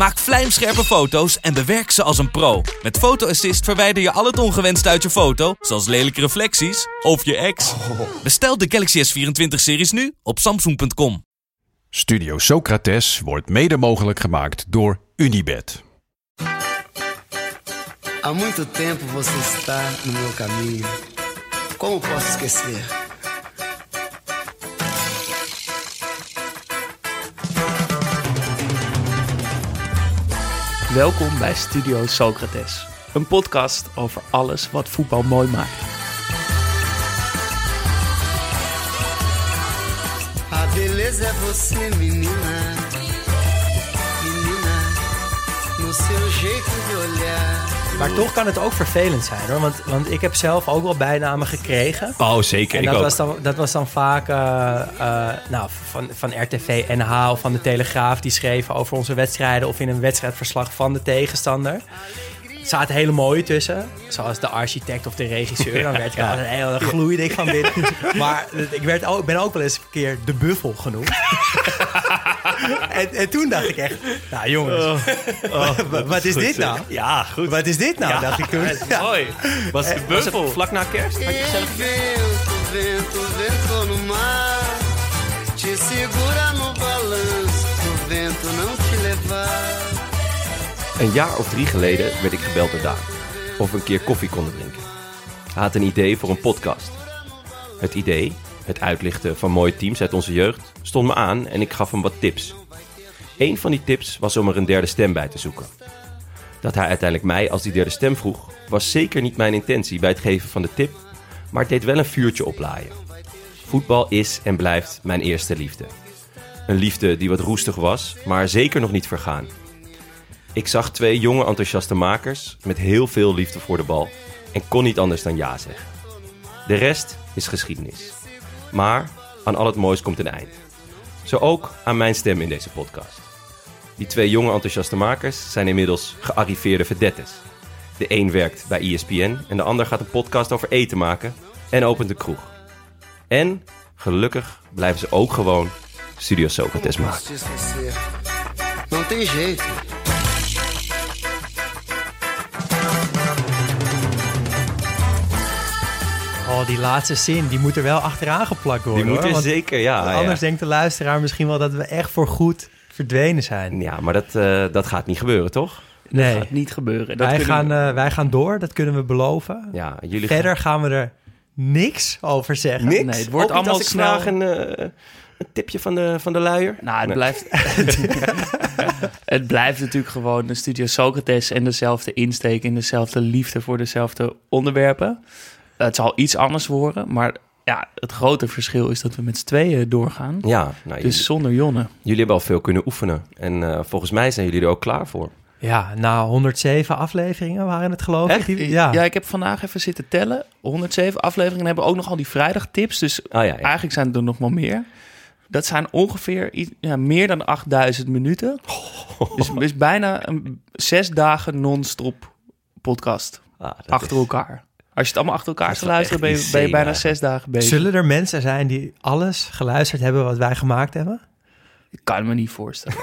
Maak vlijmscherpe foto's en bewerk ze als een pro. Met Photo Assist verwijder je al het ongewenst uit je foto, zoals lelijke reflecties of je ex. Bestel de Galaxy S24-series nu op samsung.com. Studio Socrates wordt mede mogelijk gemaakt door Unibed. Há muito tempo você está no meu caminho. Como posso esquecer? Welkom bij Studio Socrates, een podcast over alles wat voetbal mooi maakt. A. Maar toch kan het ook vervelend zijn hoor. Want, want ik heb zelf ook wel bijnamen gekregen. Oh, zeker. En ik dat ook. was, dan, dat was dan vaak eh, eh, nou, van, van RTV NH of van de Telegraaf. Die schreven over onze wedstrijden of in een wedstrijdverslag van de tegenstander. Er zaten hele mooie tussen. Zoals de architect of de regisseur. Dan werd ik altijd heel dan gloeide ik van binnen. Maar ik werd ook, ben ook wel eens een keer de buffel genoemd. en, en toen dacht ik echt, nou jongens, wat- wat is dit nou? Ja, goed. Wat is dit nou? dacht ik toen. Ja. Mooi. Was de buffel. Vlak na kerst? Had je gezellig Vento, vento, vento no mar. Te segura no balanço. O vento não te levar. Een jaar of drie geleden werd ik gebeld door Daan. Of we een keer koffie konden drinken. Hij had een idee voor een podcast. Het idee, het uitlichten van mooie teams uit onze jeugd, stond me aan en ik gaf hem wat tips. Een van die tips was om er een derde stem bij te zoeken. Dat hij uiteindelijk mij als die derde stem vroeg, was zeker niet mijn intentie bij het geven van de tip, maar het deed wel een vuurtje oplaaien. Voetbal is en blijft mijn eerste liefde. Een liefde die wat roestig was, maar zeker nog niet vergaan. Ik zag twee jonge enthousiaste makers met heel veel liefde voor de bal en kon niet anders dan ja zeggen. De rest is geschiedenis. Maar aan al het moois komt een eind. Zo ook aan mijn stem in deze podcast. Die twee jonge enthousiaste makers zijn inmiddels gearriveerde vedettes. De een werkt bij ESPN en de ander gaat een podcast over eten maken en opent de kroeg. En gelukkig blijven ze ook gewoon Studio Socrates maken. Não tem jeito. Oh, die laatste zin, die moet er wel achteraan geplakt worden. Die moeten want zeker, ja. ja. Anders denkt de luisteraar misschien wel dat we echt voor goed verdwenen zijn. Ja, maar dat, eh, dat gaat niet gebeuren, toch? Nee, gaat niet gebeuren. Dat wij, gaan, we- eh, wij gaan door, dat kunnen we beloven. Ja, jullie Verder gaan we er niks over zeggen. Niks? Nee, het wordt Ook niet allemaal als ik snel- vraag een, eh, een tipje van de, van de luier? Nou, het Nee. blijft... het blijft natuurlijk gewoon de Studio Socrates en dezelfde insteek en dezelfde liefde voor dezelfde onderwerpen. Het zal iets anders worden, maar ja, het grote verschil is dat we met z'n tweeën doorgaan. Ja, nou, Dus jullie, zonder Jonne. jullie hebben al veel kunnen oefenen. En eh, volgens mij zijn jullie er ook klaar voor. Ja, na 107 afleveringen waren het geloof ik. Die- Ja. ja. ik heb vandaag even zitten tellen. 107 afleveringen hebben we ook nog al die vrijdagtips. Dus Ah ja, ja. eigenlijk zijn er nog wel meer. Dat zijn ongeveer i- ja, meer dan 8000 minuten. Dus, dus bijna een, zes dagen non-stop podcast. Ah, achter is- elkaar. Als je het allemaal achter elkaar zou wel luisteren, ben je, ben je insane bijna zes dagen bezig. Zullen er mensen zijn die alles geluisterd hebben wat wij gemaakt hebben? Ik kan me niet voorstellen.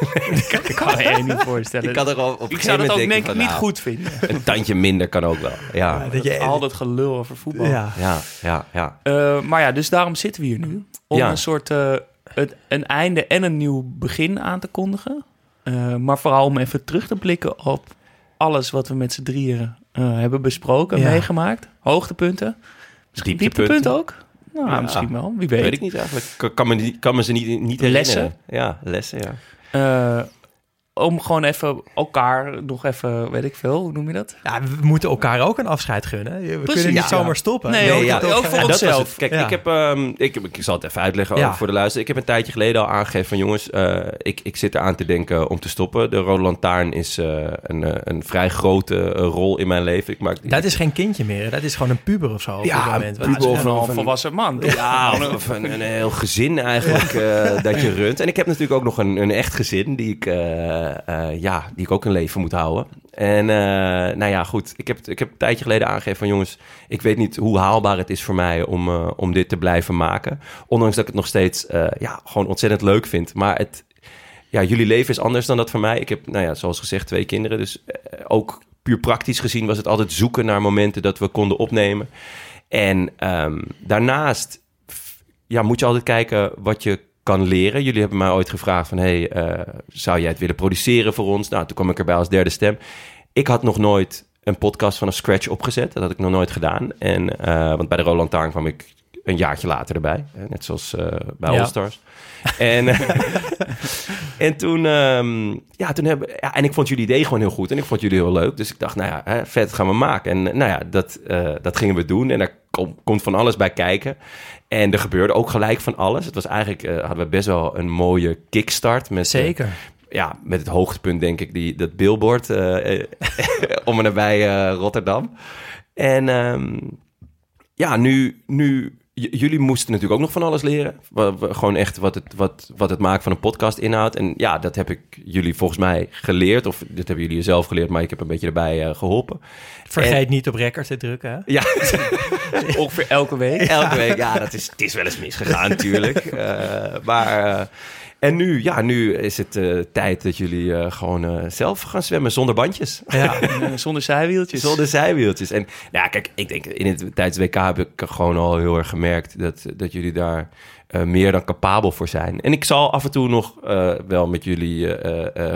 ik kan me echt niet voorstellen. Ik kan er op zou dat ook denk ik niet van, goed vinden. nou, Een tandje minder kan ook wel. Ja, dat je, Al dat gelul over voetbal. ja. ja, ja. ja. Eh, maar ja, dus daarom zitten we hier nu. Om Ja. een soort eh, het, een einde en een nieuw begin aan te kondigen. Eh, maar vooral om even terug te blikken op alles wat we met z'n drieën eh, hebben besproken, Ja. meegemaakt. Hoogtepunten. Misschien Dieptepunten. dieptepunten ook? Nou, Ja. misschien wel. Wie weet. Weet ik niet eigenlijk. Kan, kan me, niet- kan me ze niet, niet herinneren. Lessen? Ja, lessen, ja. Eh, om gewoon even elkaar nog even, weet ik veel, hoe noem je dat? Ja, we moeten elkaar ook een afscheid gunnen. We Precies, kunnen niet ja. zomaar stoppen. Nee, We ook- voor Ja, onszelf. Kijk, Ja. ik, heb, ehm, ik, ik zal het even uitleggen ook Ja. voor de luister. Ik heb een tijdje geleden al aangegeven van jongens, eh, ik, ik zit eraan te denken om te stoppen. De Rode Lantaarn is eh, een, eh, een vrij grote rol in mijn leven. Ik maak, Dat is geen kindje meer. Dat is gewoon een puber of zo. Op Ja, dit moment. of een- volwassen man. Ja, of, een, een heel gezin eigenlijk dat je runt. En ik heb natuurlijk ook nog een, een echt gezin die ik, ja, die ik ook een leven moet houden. En eh, nou ja, goed. Ik heb, ik heb een tijdje geleden aangegeven van jongens, ik weet niet hoe haalbaar het is voor mij om, eh, om dit te blijven maken. Ondanks dat ik het nog steeds eh, ja, gewoon ontzettend leuk vind. Maar het, ja, jullie leven is anders dan dat van mij. Ik heb, nou ja, zoals gezegd, twee kinderen. Dus eh, ook puur praktisch gezien was het altijd zoeken naar momenten dat we konden opnemen. En ehm, daarnaast ja, moet je altijd kijken wat je kan leren. Jullie hebben mij ooit gevraagd van... hey, eh, zou jij het willen produceren voor ons? Nou, toen kwam ik erbij als derde stem. Ik had nog nooit een podcast vanaf scratch opgezet. Dat had ik nog nooit gedaan. En, eh, want bij de Roland Taarn kwam ik een jaartje later erbij. hè, Net zoals eh, bij Ja. All Stars. En, en toen, ehm, ja, toen hebben, ja, en ik vond jullie idee gewoon heel goed en ik vond jullie heel leuk. Dus ik dacht, nou ja, hè, vet gaan we maken. En nou ja, dat, dat gingen we doen en daar kom- komt van alles bij kijken. En er gebeurde ook gelijk van alles. Het was eigenlijk, eh, hadden we best wel een mooie kickstart. Met, eh, Zeker. ja, met het hoogtepunt denk ik, die, dat billboard eh, om en nabij Rotterdam. En ehm, ja, nu, nu jullie moesten natuurlijk ook nog van alles leren. Gewoon echt wat het, wat, wat het maken van een podcast inhoudt. En ja, dat heb ik jullie volgens mij geleerd. Of dat hebben jullie zelf geleerd, maar ik heb een beetje erbij eh, geholpen. Vergeet niet op record te drukken. Hè? Ja, Ongeveer elke week. elke week. Ja, dat is, het is wel eens misgegaan natuurlijk. Eh, maar... eh, en nu, ja, nu is het eh, tijd dat jullie eh, gewoon eh, zelf gaan zwemmen zonder bandjes. Ja. Zonder zijwieltjes. Zonder zijwieltjes. En ja, kijk, ik denk in het, tijdens WK heb ik gewoon al heel erg gemerkt dat, dat jullie daar meer dan capabel voor zijn. En ik zal af en toe nog wel met jullie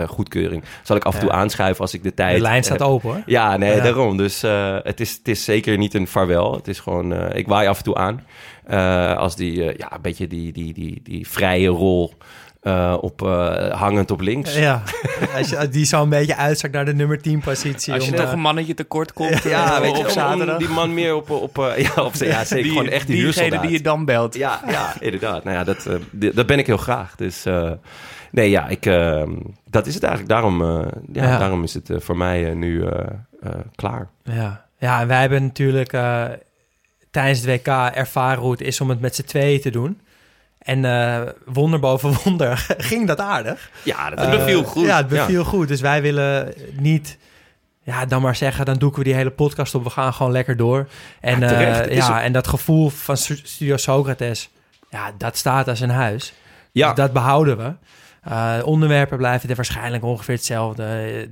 goedkeuring, zal ik af en toe Ja. aanschuiven als ik de tijd De lijn staat open hoor. Ja, nee, Ja. daarom. Dus het, is, het is zeker niet een vaarwel. Het is gewoon, ik waai af en toe aan. Als die, ja, een beetje die, die, die, die vrije rol eh, op, eh, hangend op links. Ja, als je, die zo een beetje uitzakt naar de nummer 10 positie. Als je om, toch eh, een mannetje tekort komt Ja, weet je, op zaterdag. die man meer op, op, eh, ja, op ja, zeker, gewoon echt die diegene huursoldaat. die je dan belt. Ja, ja, inderdaad. Nou ja, dat, eh, dat ben ik heel graag. Dus eh, nee, ja, ik, eh, dat is het eigenlijk. Daarom, eh, ja, Ja. daarom is het voor mij nu eh, eh, klaar. Ja, ja en wij hebben natuurlijk eh, tijdens het WK ervaren hoe het is om het met z'n tweeën te doen. En eh, wonder boven wonder ging dat aardig. Ja, dat Eh, beviel goed. Ja, het beviel goed. Dus wij willen niet, ja, dan maar zeggen, dan doeken we die hele podcast op. We gaan gewoon lekker door. En, Ja, terecht. Is ja, en dat gevoel van Stu- Studio Socrates, ja, dat staat als een huis. Ja. Dus dat behouden we. Eh, onderwerpen blijven er waarschijnlijk ongeveer hetzelfde.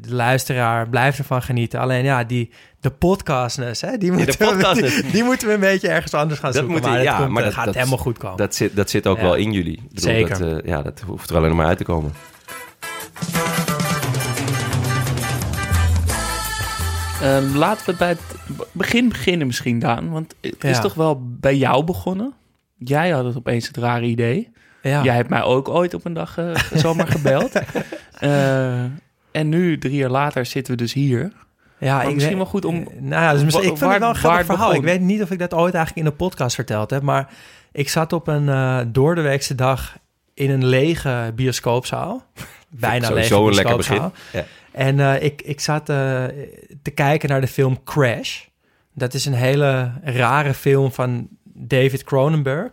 De luisteraar blijft ervan genieten. Alleen ja, die, de podcastness, hè, die, moeten podcastness. we, die, die moeten we een beetje ergens anders gaan Dat zoeken. moet- maar ja, dat, komt, maar dat dat- gaat dat- helemaal goed komen. Dat zit, dat zit ook Ja. wel in jullie. Ik bedoel, Zeker. Dat, eh, ja, dat hoeft er alleen nog maar uit te komen. Ehm, laten we bij het begin beginnen misschien, Daan. Want het is toch wel bij jou begonnen? Jij had het opeens het rare idee. Ja. Jij hebt mij ook ooit op een dag eh, zomaar gebeld. Eh, en nu, drie jaar later, zitten we dus hier. Ja, Maar ik misschien weet- wel goed om- Nou ja, dus misschien, ik vind waar- het wel een grappig verhaal. Ik weet niet of ik dat ooit eigenlijk in een podcast verteld heb, maar ik zat op een eh doordeweekse dag in een lege bioscoopzaal. Bijna lege Sowieso een lekker bioscoopzaal. begin. Ja. En eh, ik, ik zat eh, te kijken naar de film Crash. Dat is een hele rare film van David Cronenberg.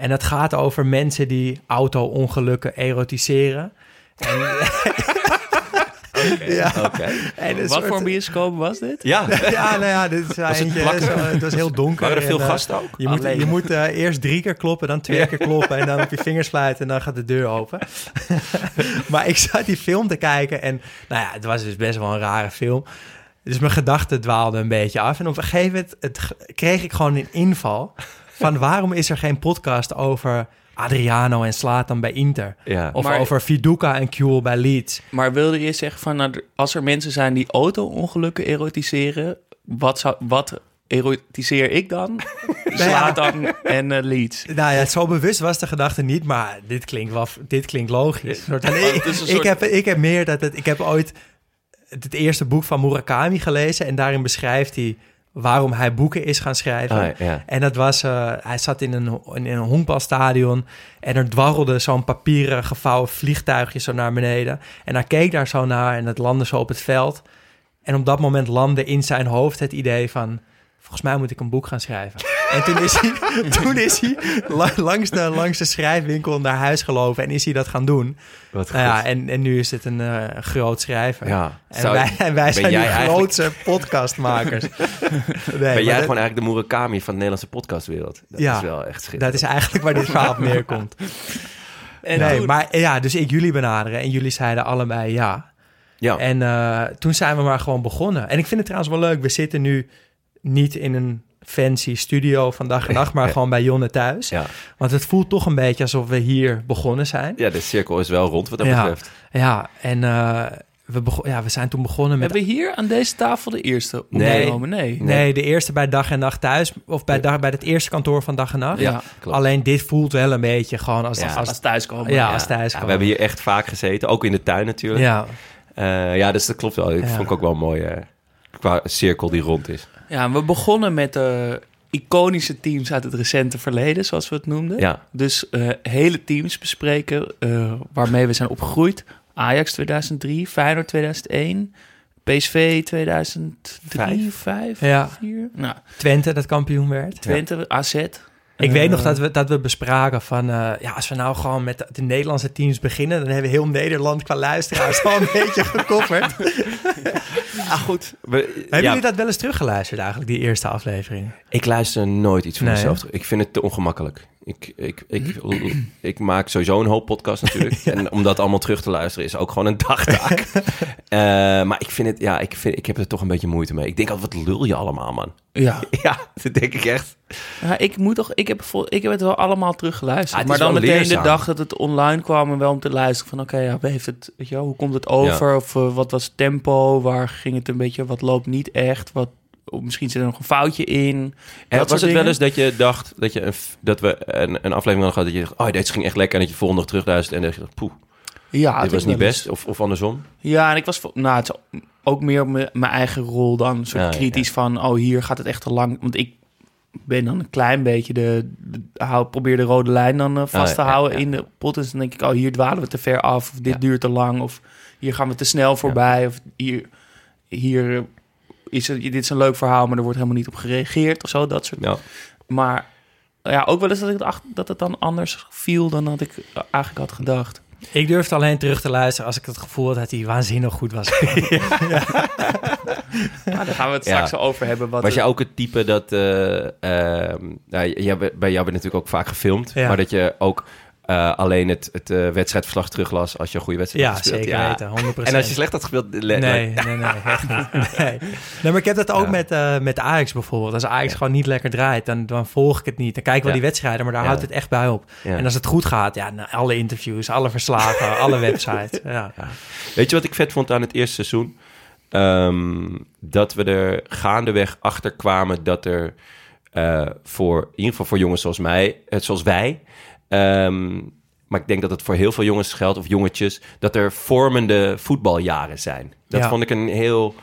En dat gaat over mensen die auto-ongelukken erotiseren. En, ja, Oké. en een Wat soort- voor bioscoop was dit? Ja, ja, nou ja, dit is Was het zo- Het was heel donker. waren er veel en, eh, gasten ook? Je moet, je moet eh, eerst drie keer kloppen, dan twee Ja. keer kloppen en dan op je vingers fluiten en dan gaat de deur open. maar ik zat die film te kijken en nou ja, het was dus best wel een rare film. Dus mijn gedachten dwaalden een beetje af. En op een gegeven moment het, kreeg ik gewoon een inval van waarom is er geen podcast over Adriano en Slatan bij Inter? Ja. Of Maar- over Viduka en Kuel bij Leeds. Maar wilde je zeggen van, nou, als er mensen zijn die auto-ongelukken erotiseren, wat, zou, wat erotiseer ik dan? Zlatan en eh, Leeds. Nou ja, zo bewust was de gedachte niet, maar dit klinkt, wel, dit klinkt logisch. Soort ik, heb, ik heb meer dat het, ik heb ooit het eerste boek van Murakami gelezen en daarin beschrijft hij waarom hij boeken is gaan schrijven. Ah, ja. En dat was, eh, hij zat in een, in een honkbalstadion en er dwarrelde zo'n papieren gevouwen vliegtuigje zo naar beneden. En hij keek daar zo naar en het landde zo op het veld. En op dat moment landde in zijn hoofd het idee van, volgens mij moet ik een boek gaan schrijven. En toen is hij, toen is hij la- langs, de, langs de schrijfwinkel naar huis gelopen en is hij dat gaan doen. Wat Nou ja, en, en nu is het een eh, groot schrijver. Ja. En Zou- wij, en wij ben zijn eigenlijk- grootste podcastmakers. Nee, ben jij dat- gewoon eigenlijk de Murakami van de Nederlandse podcastwereld? Dat Ja, is wel echt Dat schitterend. is eigenlijk waar dit verhaal op neerkomt. En nee, maar ja, dus ik jullie benaderen en jullie zeiden allebei ja. Ja, En eh, toen zijn we maar gewoon begonnen. En ik vind het trouwens wel leuk, we zitten nu niet in een fancy studio van dag en nacht, maar gewoon bij Jonne thuis. ja. Want het voelt toch een beetje alsof we hier begonnen zijn. ja, de cirkel is wel rond wat dat Ja. betreft. Ja, en eh, we, ja, we zijn toen begonnen met... Hebben we hier aan deze tafel de eerste Nee. opgenomen? Nee. Nee, de eerste bij Dag en Nacht thuis. Of bij, dag, bij het eerste kantoor van Dag en Nacht. Ja, Klopt. Alleen dit voelt wel een beetje gewoon als... Ja. als, Als thuiskomen. ja, als thuis. Ja, we hebben hier echt vaak gezeten, ook in de tuin natuurlijk. Ja, Ja, ja dus dat klopt wel. Ik vond ik ook wel mooi eh, qua cirkel die rond is. Ja, we begonnen met de iconische teams uit het recente verleden, zoals we het noemden. Ja, Dus eh, hele teams bespreken eh, waarmee we zijn opgegroeid. Ajax 2003, Feyenoord 2001, PSV 2003, 5, Ja. 4. Nou, Twente dat kampioen werd. Twente, AZ. Ik Eh, weet nog dat we, dat we bespraken van... eh, ja, als we nou gewoon met de, de Nederlandse teams beginnen... dan hebben we heel Nederland qua luisteraars al een beetje gekopperd. ah, goed. We, Hebben ja, jullie dat wel eens teruggeluisterd eigenlijk, die eerste aflevering? Ik luister nooit iets van Nee, mezelf terug. Ik vind het te ongemakkelijk. Ik, ik, ik, ik maak sowieso een hoop podcasts natuurlijk. En om dat allemaal terug te luisteren is ook gewoon een dagtaak. Eh, maar ik vind het, ja, ik, vind, ik heb er toch een beetje moeite mee. Ik denk altijd, wat lul je allemaal, man? Ja. Ja, dat denk ik echt. Ja, ik moet toch, ik heb, ik heb het wel allemaal teruggeluisterd. Ah, het maar dan meteen leerzaam. de dag dat het online kwam en wel om te luisteren van oké, ja, heeft het, weet je wel, hoe komt het over? Of eh, wat was het tempo? Waar ging het een beetje? Wat loopt niet echt? Wat, misschien zit er nog een foutje in. En was het wel eens dat je dacht dat, je een, dat we een, een aflevering hadden gehad dat je dacht, oh, dit ging echt lekker. En dat je volgende dag terugluistert en dat je dacht, poeh, Ja, dit was niet best. Of, of andersom. Ja, en ik was, nou, het is ook meer op mijn eigen rol dan een soort Ja, ja, kritisch van, oh, hier gaat het echt te lang. Want ik ben dan een klein beetje de, de- hou, probeer de rode lijn dan eh, vast ja, te ja, houden in de pot. En dan denk ik, oh, hier dwalen we te ver af. Of dit duurt te lang. Of hier gaan we te snel voorbij. Of hier, hier eh, is het, dit is een leuk verhaal, maar er wordt helemaal niet op gereageerd of zo. Dat soort. Ja. Maar ja, ook wel eens dat, ik dacht dat het dan anders viel dan dat ik eh, eigenlijk had gedacht. Ik durfde alleen terug te luisteren als ik het gevoel had dat hij waanzinnig goed was. Maar daar gaan we het Ja. straks over hebben. Wat Was er- je ook het type dat... eh, ehm, nou, jij, bij jou werd natuurlijk ook vaak gefilmd. Ja. Maar dat je ook eh, alleen het, het eh, wedstrijdverslag teruglas als je een goede wedstrijd Ja, had gespeeld. zeker weten, 100%. En als je slecht had gespeeld... Nee, nee, nee, echt niet. Nee. nee, maar ik heb dat ook Ja. met, eh, met Ajax bijvoorbeeld. Als Ajax gewoon niet lekker draait, dan, dan volg ik het niet. Dan kijk ik wel Ja. die wedstrijden, maar daar Ja. houdt het echt bij op. Ja. En als het goed gaat, ja, nou, alle interviews, alle verslagen, alle websites. Ja. Weet je wat ik vet vond aan het eerste seizoen? Ehm, dat we er gaandeweg achter kwamen dat er voor, in ieder geval voor jongens zoals mij, zoals wij, ehm, maar ik denk dat het voor heel veel jongens geldt, of jongetjes, dat er vormende voetbaljaren zijn. Dat Ja. vond ik een heel...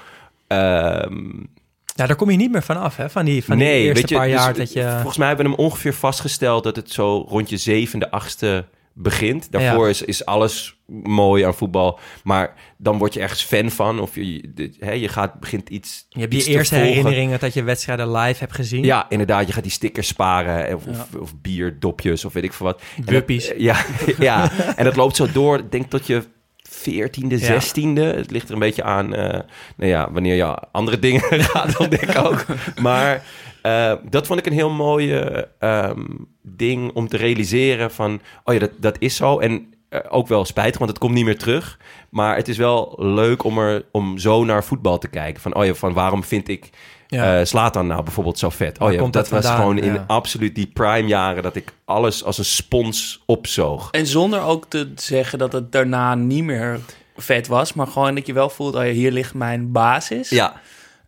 Nou, daar kom je niet meer van af, hè? Van die, van die nee, eerste weet je, paar dus jaar dat je... Volgens mij hebben we hem ongeveer vastgesteld dat het zo rond je zevende, achtste begint. Daarvoor Ja. is, is alles mooi aan voetbal. Maar dan word je ergens fan van. Of je, hè, je gaat, begint iets. Je hebt iets die te eerste herinneringen dat je wedstrijden live hebt gezien. Ja, inderdaad. Je gaat die stickers sparen. Of, of, of bierdopjes of weet ik veel wat. Dat- Wuppies. ja, ja, en dat loopt zo door. Ik denk tot je 14e, Ja. 16e. Het ligt er een beetje aan eh, nou ja, wanneer je andere dingen gaat ontdekken ook. Maar eh, dat vond ik een heel mooie ehm, ding om te realiseren van... oh ja, dat, dat is zo. En eh, ook wel spijtig, want het komt niet meer terug. Maar het is wel leuk om, er, om zo naar voetbal te kijken. Van, oh ja, van waarom vind ik Ja. eh Slatan nou bijvoorbeeld zo vet? Oh ja, komt dat dat was gewoon in absoluut die prime jaren... dat ik alles als een spons opzoog. En zonder ook te zeggen dat het daarna niet meer vet was, maar gewoon dat je wel voelt, oh ja, hier ligt mijn basis. Ja,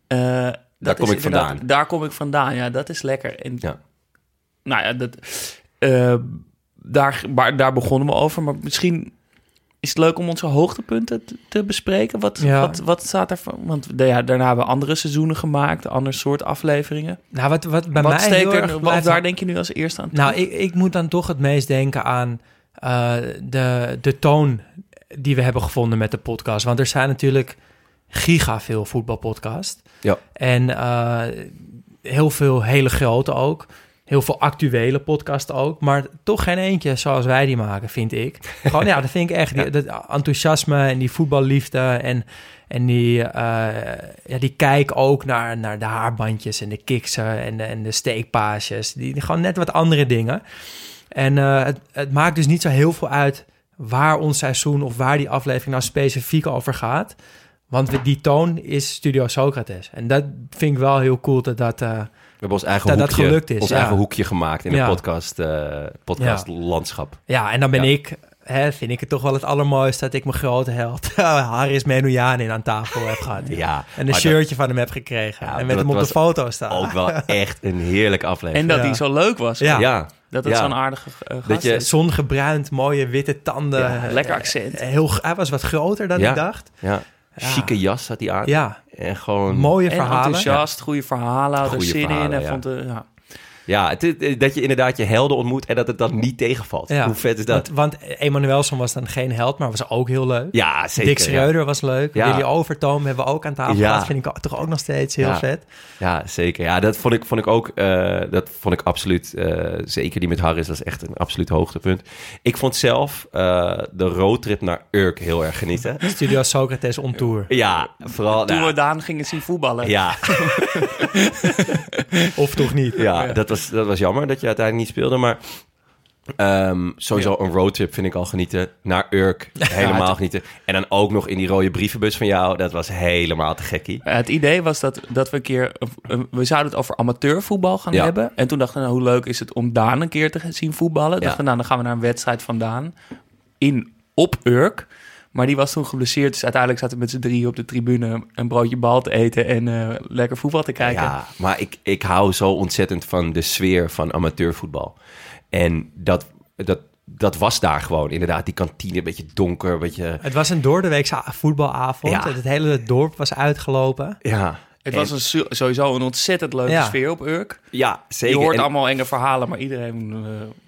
Eh, dat kom ik vandaan. Daar kom ik vandaan, ja, dat is lekker. En Ja. nou ja, dat, eh, daar, waar, daar begonnen we over. Maar misschien is het leuk om onze hoogtepunten te, te bespreken. Wat, Ja. wat, wat staat er van? Want ja, daarna hebben we andere seizoenen gemaakt, ander soort afleveringen. Nou, wat, wat bij wat mij steekt er, erg wat, blijft daar denk je nu als eerste aan? Nou, ik, ik moet dan toch het meest denken aan eh, de, de toon die we hebben gevonden met de podcast. Want er zijn natuurlijk giga veel voetbalpodcasts. Ja. En eh, heel veel hele grote ook. Heel veel actuele podcasts ook. Maar toch geen eentje zoals wij die maken, vind ik. Gewoon, ja, dat vind ik echt. Die, dat enthousiasme en die voetballiefde en... En die, eh, ja, die kijk ook naar, naar de haarbandjes en de kiksen en de, en de steekpaasjes. Die, die gewoon net wat andere dingen. En eh, het, het maakt dus niet zo heel veel uit waar ons seizoen of waar die aflevering nou specifiek over gaat. Want die toon is Studio Socrates. En dat vind ik wel heel cool dat dat... eh, We hebben ons eigen Dat dat hoekje, gelukt is, ons ja. eigen hoekje gemaakt in Ja. het podcast, eh podcastlandschap. ja, en dan ben Ja. ik... Hè, vind ik het toch wel het allermooiste dat ik mijn grote held Haris Menoujanin aan tafel heb gehad. Ja, En een shirtje van hem heb gekregen. Ja, en met hem op de foto staan. ook wel echt een heerlijke aflevering. en dat ja. die zo leuk was. Ja. ja, Dat het Ja. zo'n aardige uh, gast Dat je- is. Zongebruind, mooie witte tanden. Ja, lekker accent. Heel, hij was wat groter dan Ja. ik dacht. Chique jas had hij aan. Ja, En gewoon... mooie En verhalen. enthousiast, goede verhalen, had er Goede zin in. verhalen, En ja. vond, ja. Ja, het, is- dat je inderdaad je helden ontmoet en dat het dan niet tegenvalt. Ja. Hoe vet is dat? Want, want Emanuelson was dan geen held, maar was ook heel leuk. ja, zeker. Dick ja. Schreuder was leuk. Ja. Willy Overtoom hebben we ook aan tafel Ja. gehad. Vind ik toch ook nog steeds heel Ja. vet. Ja, zeker. Ja, dat vond ik, vond ik ook. eh, dat vond ik absoluut. eh, zeker die met Harris, dat is echt een absoluut hoogtepunt. Ik vond zelf eh, de roadtrip naar Urk heel erg genieten. Studio Socrates on tour. Ja, vooral. Toen nou, we Daan gingen zien voetballen. ja, Of toch niet? ja, Dat, was, dat was jammer dat je uiteindelijk niet speelde. Maar ehm, sowieso een roadtrip vind ik al genieten. Naar Urk, helemaal genieten. En dan ook nog in die rode brievenbus van jou. Dat was helemaal te gekkie. Eh, Het idee was dat, dat we een keer... eh, We zouden het over amateurvoetbal gaan Ja. hebben. En toen dachten we, nou, hoe leuk is het om Daan een keer te zien voetballen. Dachten we, nou, dan gaan we naar een wedstrijd van Daan. In, op Urk. Maar die was toen geblesseerd. Dus uiteindelijk zaten we met z'n drieën op de tribune... een broodje bal te eten en eh, lekker voetbal te kijken. Ja, maar ik, ik hou zo ontzettend van de sfeer van amateurvoetbal. En dat, dat, dat was daar gewoon. Inderdaad, die kantine, een beetje donker, een beetje... Het was een doordeweekse voetbalavond. Ja. Het hele dorp was uitgelopen. Ja, Het was een, sowieso een ontzettend leuke Ja. sfeer op Urk. ja zeker. Je hoort En- allemaal enge verhalen, maar iedereen... eh,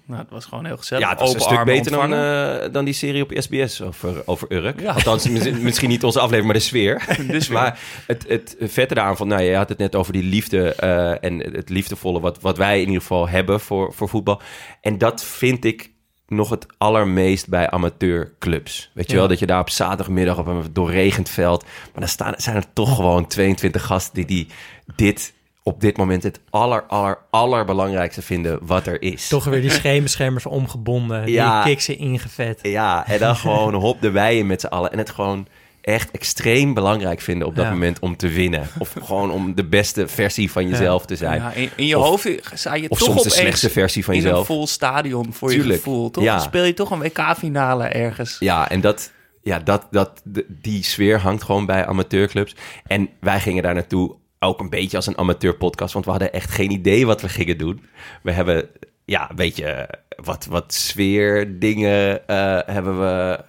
nou, het was gewoon heel gezellig. ja, het was een stuk beter dan, eh, dan die serie op SBS over, over Urk. Ja. Althans, mis- misschien niet onze aflevering, maar de sfeer. Dus maar het, het vette daaraan van, nou, je had het net over die liefde eh, en het liefdevolle wat, wat wij in ieder geval hebben voor, voor voetbal. En dat vind ik nog het allermeest bij amateurclubs. Weet je Ja. wel, dat je daar op zaterdagmiddag op een doorregend veld, maar dan staan, zijn er toch gewoon 22 gasten die, die dit op dit moment het aller, aller, allerbelangrijkste vinden wat er is. Toch weer die schemerschermers omgebonden. Ja. Die kiksen ingevet. Ja, en dan gewoon hop de bijen met z'n allen. En het gewoon echt extreem belangrijk vinden op dat Ja. moment om te winnen. Of gewoon om de beste versie van jezelf te zijn. Ja, in, in je Of- hoofd sta je Of toch soms de slechtste versie van in een jezelf. vol stadion voor Tuurlijk, je gevoel. Toch? Dan speel je toch een WK-finale ergens. Ja, en dat, ja, dat, dat, die sfeer hangt gewoon bij amateurclubs. En wij gingen daar naartoe ook een beetje als een amateurpodcast, want we hadden echt geen idee wat we gingen doen. We hebben ja, een beetje wat, wat sfeerdingen eh hebben we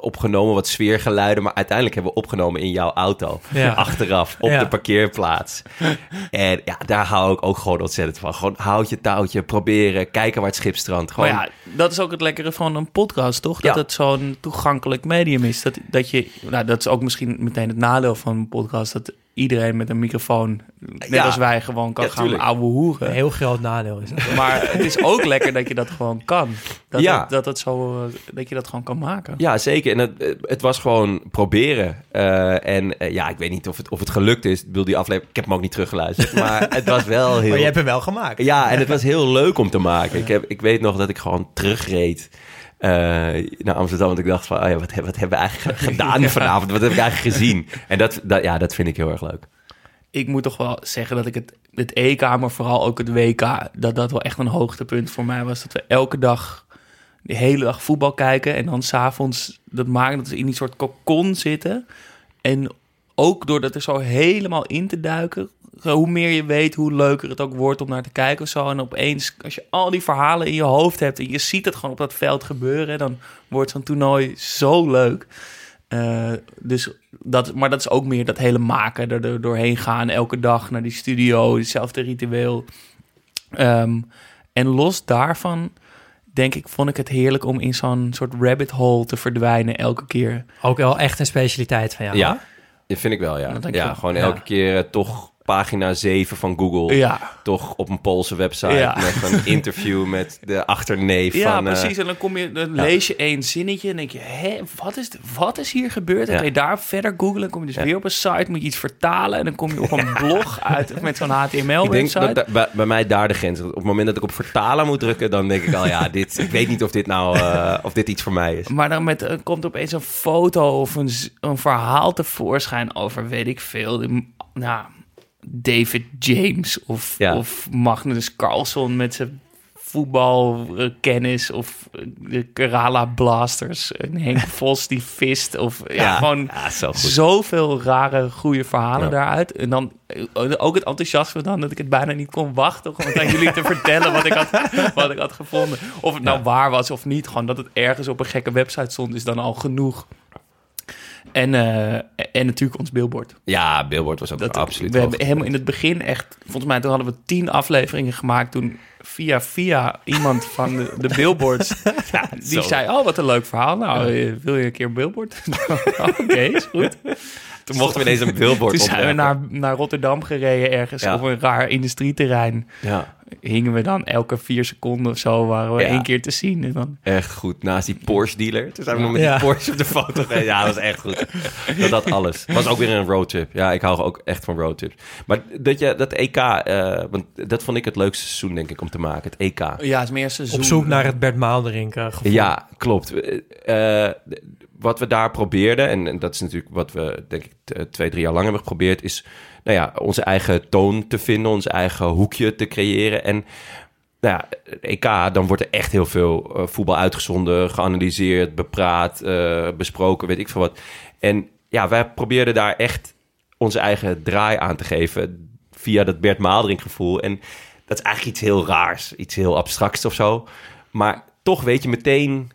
opgenomen, wat sfeergeluiden, maar uiteindelijk hebben we opgenomen in jouw auto. Ja. Achteraf, op Ja. de parkeerplaats. En ja, daar hou ik ook gewoon ontzettend van. Gewoon houd je touwtje, proberen, kijken waar het schip strandt. Gewoon, Maar ja, dat is ook het lekkere van een podcast, toch? Dat Ja. het zo'n toegankelijk medium is. Dat, dat je, nou, dat is ook misschien meteen het nadeel van een podcast. Dat iedereen met een microfoon, net Ja. als wij, gewoon kan Ja, gaan Een hoeren. heel groot nadeel is dat. Maar het is ook lekker dat je dat gewoon kan. Dat, Ja. het, dat, het zo, eh, dat je dat gewoon kan maken. Ja, zeker. En het, het was gewoon proberen. Eh, en eh, ja, ik weet niet of het, of het gelukt is. Ik bedoel, die aflevering, ik heb hem ook niet teruggeluisterd. Maar het was wel heel... Maar je hebt hem wel gemaakt. Ja, en het was heel leuk om te maken. Ik, heb, ik weet nog dat ik gewoon terugreed eh, naar Amsterdam. Want ik dacht van, oh ja, wat, wat hebben we eigenlijk gedaan vanavond? Wat heb ik eigenlijk gezien? En dat, dat, ja, dat vind ik heel erg leuk. ik moet toch wel zeggen dat ik het, het EK, maar vooral ook het WK, dat dat wel echt een hoogtepunt voor mij was. Dat we elke dag, de hele dag voetbal kijken en dan s'avonds dat maken dat we in die soort kokon zitten. En ook door dat er zo helemaal in te duiken, Hoe meer je weet, hoe leuker het ook wordt om naar te kijken of zo. En opeens, als je al die verhalen in je hoofd hebt... en je ziet het gewoon op dat veld gebeuren... dan wordt zo'n toernooi zo leuk. Eh, dus dat, maar dat is ook meer dat hele maken, er, er doorheen gaan... elke dag naar die studio, hetzelfde ritueel. Ehm, en los daarvan denk ik, vond ik het heerlijk om in zo'n soort rabbit hole te verdwijnen elke keer. Ook wel echt een specialiteit van jou. Ja, dat vind ik wel, ja. Ja, gewoon Ja. elke keer eh, toch pagina 7 van Google. Ja, Toch op een Poolse website Ja. met een interview met de achterneef ja van... eh, precies. En dan, kom je, dan lees je één zinnetje en denk je, hé, wat is, wat is hier gebeurd? Kun je daar verder googlen. Dan kom je dus weer op een site, moet je iets vertalen. En dan kom je op een blog uit met zo'n ik denk HTML-website. dat da- bij, bij mij daar de grens. Op het moment dat ik op vertalen moet drukken, dan denk ik al, ja, dit, ik weet niet of dit nou, eh, of dit iets voor mij is. Maar dan met, eh, komt opeens een foto of een, een verhaal tevoorschijn over, weet ik veel, nou, David James of, Ja. of Magnus Carlsen met zijn voetbalkennis of eh, de Kerala Blasters, en Henk Vos die vist of ja, gewoon ja, zoveel rare goede verhalen Ja. daaruit. En dan eh, ook het enthousiasme dan dat ik het bijna niet kon wachten om het aan jullie te vertellen wat ik had, wat ik had gevonden. Of het nou waar was of niet, gewoon dat het ergens op een gekke website stond is dan al genoeg. En, eh, en natuurlijk ons billboard. Ja, Billboard was ook Dat, absoluut we hebben helemaal in het begin echt, volgens mij toen hadden we tien afleveringen gemaakt toen via via iemand van de, de billboards, ja, die zei, oh wat een leuk verhaal. Nou, eh, wil je een keer een billboard? Oké, is goed. Toen mochten we ineens een Billboard Toen zijn we naar, naar Rotterdam gereden ergens Ja. op een raar industrieterrein. Ja, Hingen we dan elke vier seconden of zo, waren we één keer te zien. En dan, echt goed. Naast die Porsche dealer. Toen zijn we nog met die Porsche op de foto. Ja, dat was echt goed. Dat had alles. Was ook weer een roadtrip. Ja, ik hou ook echt van roadtrips. Maar dat, je, dat EK, eh, want dat vond ik het leukste seizoen, denk ik, om te maken. Het EK. ja, het is meer seizoen. Op zoek naar het Bert Maalderink gevoel. Ja, klopt. Eh, wat we daar probeerden, en, en dat is natuurlijk wat we, denk ik, twee, drie jaar lang hebben geprobeerd, is nou ja, onze eigen toon te vinden, ons eigen hoekje te creëren. En nou ja, EK, dan wordt er echt heel veel eh, voetbal uitgezonden, geanalyseerd, bepraat, eh, besproken, weet ik veel wat. En ja, wij probeerden daar echt onze eigen draai aan te geven via dat Bert Maalderink gevoel. En dat is eigenlijk iets heel raars, iets heel abstracts of zo. Maar toch weet je meteen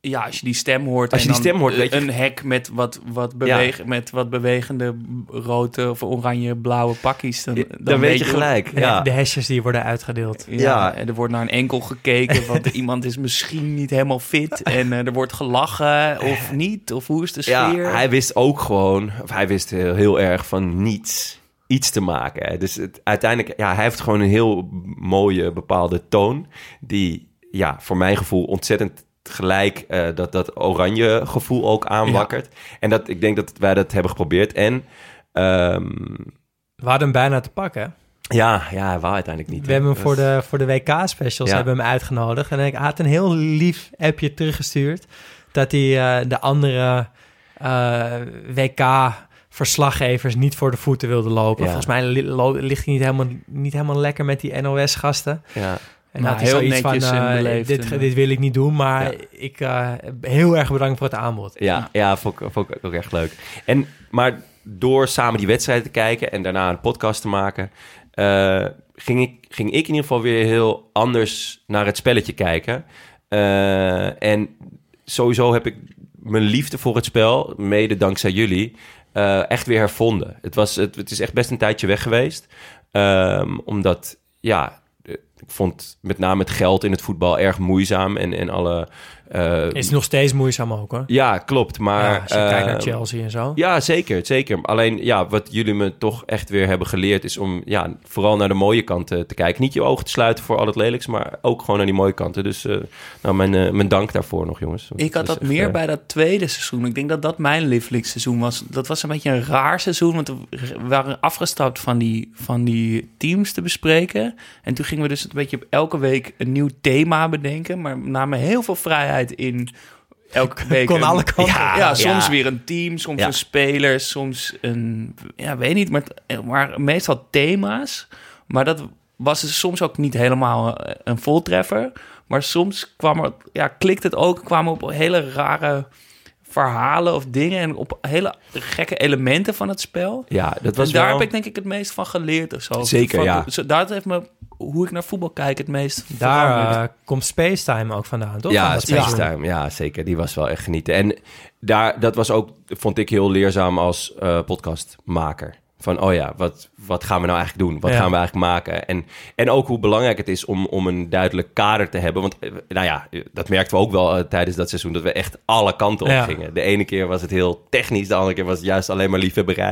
Ja, als je die stem hoort. Als je en die dan stem hoort, weet je- Een hek met wat, wat, beweeg, met wat bewegende rode of oranje blauwe pakjes. Dan, Dan, weet je gelijk. Ja. Ja, De hesjes die worden uitgedeeld. Ja, Ja. en er wordt naar een enkel gekeken, want iemand is misschien niet helemaal fit. En eh, er wordt gelachen of niet, of hoe is de ja sfeer? hij wist ook gewoon, of hij wist heel, heel erg van niets iets te maken. hè. Dus het, uiteindelijk, ja, hij heeft gewoon een heel mooie bepaalde toon. Die, ja, voor mijn gevoel ontzettend gelijk eh, dat, dat oranje gevoel ook aanwakkert. En dat, ik denk dat wij dat hebben geprobeerd. En ehm, We hadden hem bijna te pakken. ja, ja, hij wou uiteindelijk niet. We hebben hem voor de, voor de WK-specials Ja. hebben hem uitgenodigd. En ik had een heel lief appje teruggestuurd... dat hij eh, de andere eh, WK-verslaggevers niet voor de voeten wilde lopen. Ja. Volgens mij ligt hij niet helemaal, niet helemaal lekker met die NOS-gasten. Ja, En Maar had hij heel zoiets van, eh, dit, en- dit wil ik niet doen, maar Ja. ik eh, heel erg bedankt voor het aanbod. Ja, ja vond, ik, vond ik ook echt leuk. En, maar door samen die wedstrijden te kijken en daarna een podcast te maken, eh, ging, ik, ging ik in ieder geval weer heel anders naar het spelletje kijken. En sowieso heb ik mijn liefde voor het spel, mede dankzij jullie, eh, echt weer hervonden. Het, was, het, het is echt best een tijdje weg geweest. Ehm, omdat, ja, eh, ik vond met name het geld in het voetbal erg moeizaam en, en alle... eh, Is nog steeds moeizaam ook hoor. ja, klopt. Maar Ja, als je kijkt naar eh, Chelsea en zo. Ja, zeker, zeker. Alleen ja, wat jullie me toch echt weer hebben geleerd is om ja, vooral naar de mooie kanten te kijken. Niet je ogen te sluiten voor al het lelijks, maar ook gewoon naar die mooie kanten. Dus eh, nou, mijn, eh, mijn dank daarvoor nog, jongens. Ik had dat echt, meer eh, bij dat tweede seizoen. Ik denk dat dat mijn lievelingsseizoen was. Dat was een beetje een raar seizoen, want we waren afgestapt van die, van die teams te bespreken. En toen gingen we dus een beetje elke week een nieuw thema bedenken, maar namen heel veel vrijheid in elke week. Kon een- alle kanten. Ja, Ja, soms ja. weer een team, soms Ja. een speler, soms een, ja, weet niet, maar, maar meestal thema's. Maar dat was dus soms ook niet helemaal eh, een voltreffer. Maar soms kwam er, ja, klikt het ook, kwamen op hele rare verhalen of dingen en op hele gekke elementen van het spel. Ja, dat was en daar wel... heb ik denk ik het meest van geleerd of zo. Zeker, Van- ja. zo- Daar heeft me hoe ik naar voetbal kijk het meest Daar eh, komt Spacetime ook vandaan, toch? Ja, dat Space seizoen. Time. Ja, zeker. Die was wel echt genieten. En daar, dat was ook, vond ik heel leerzaam als eh, podcastmaker. Van, oh ja, wat, wat gaan we nou eigenlijk doen? Wat Ja. gaan we eigenlijk maken? En, en ook hoe belangrijk het is om, om een duidelijk kader te hebben. Want, eh, nou ja, dat merkten we ook wel eh, tijdens dat seizoen... dat we echt alle kanten op Ja. gingen. De ene keer was het heel technisch. De andere keer was het juist alleen maar liefhebberij.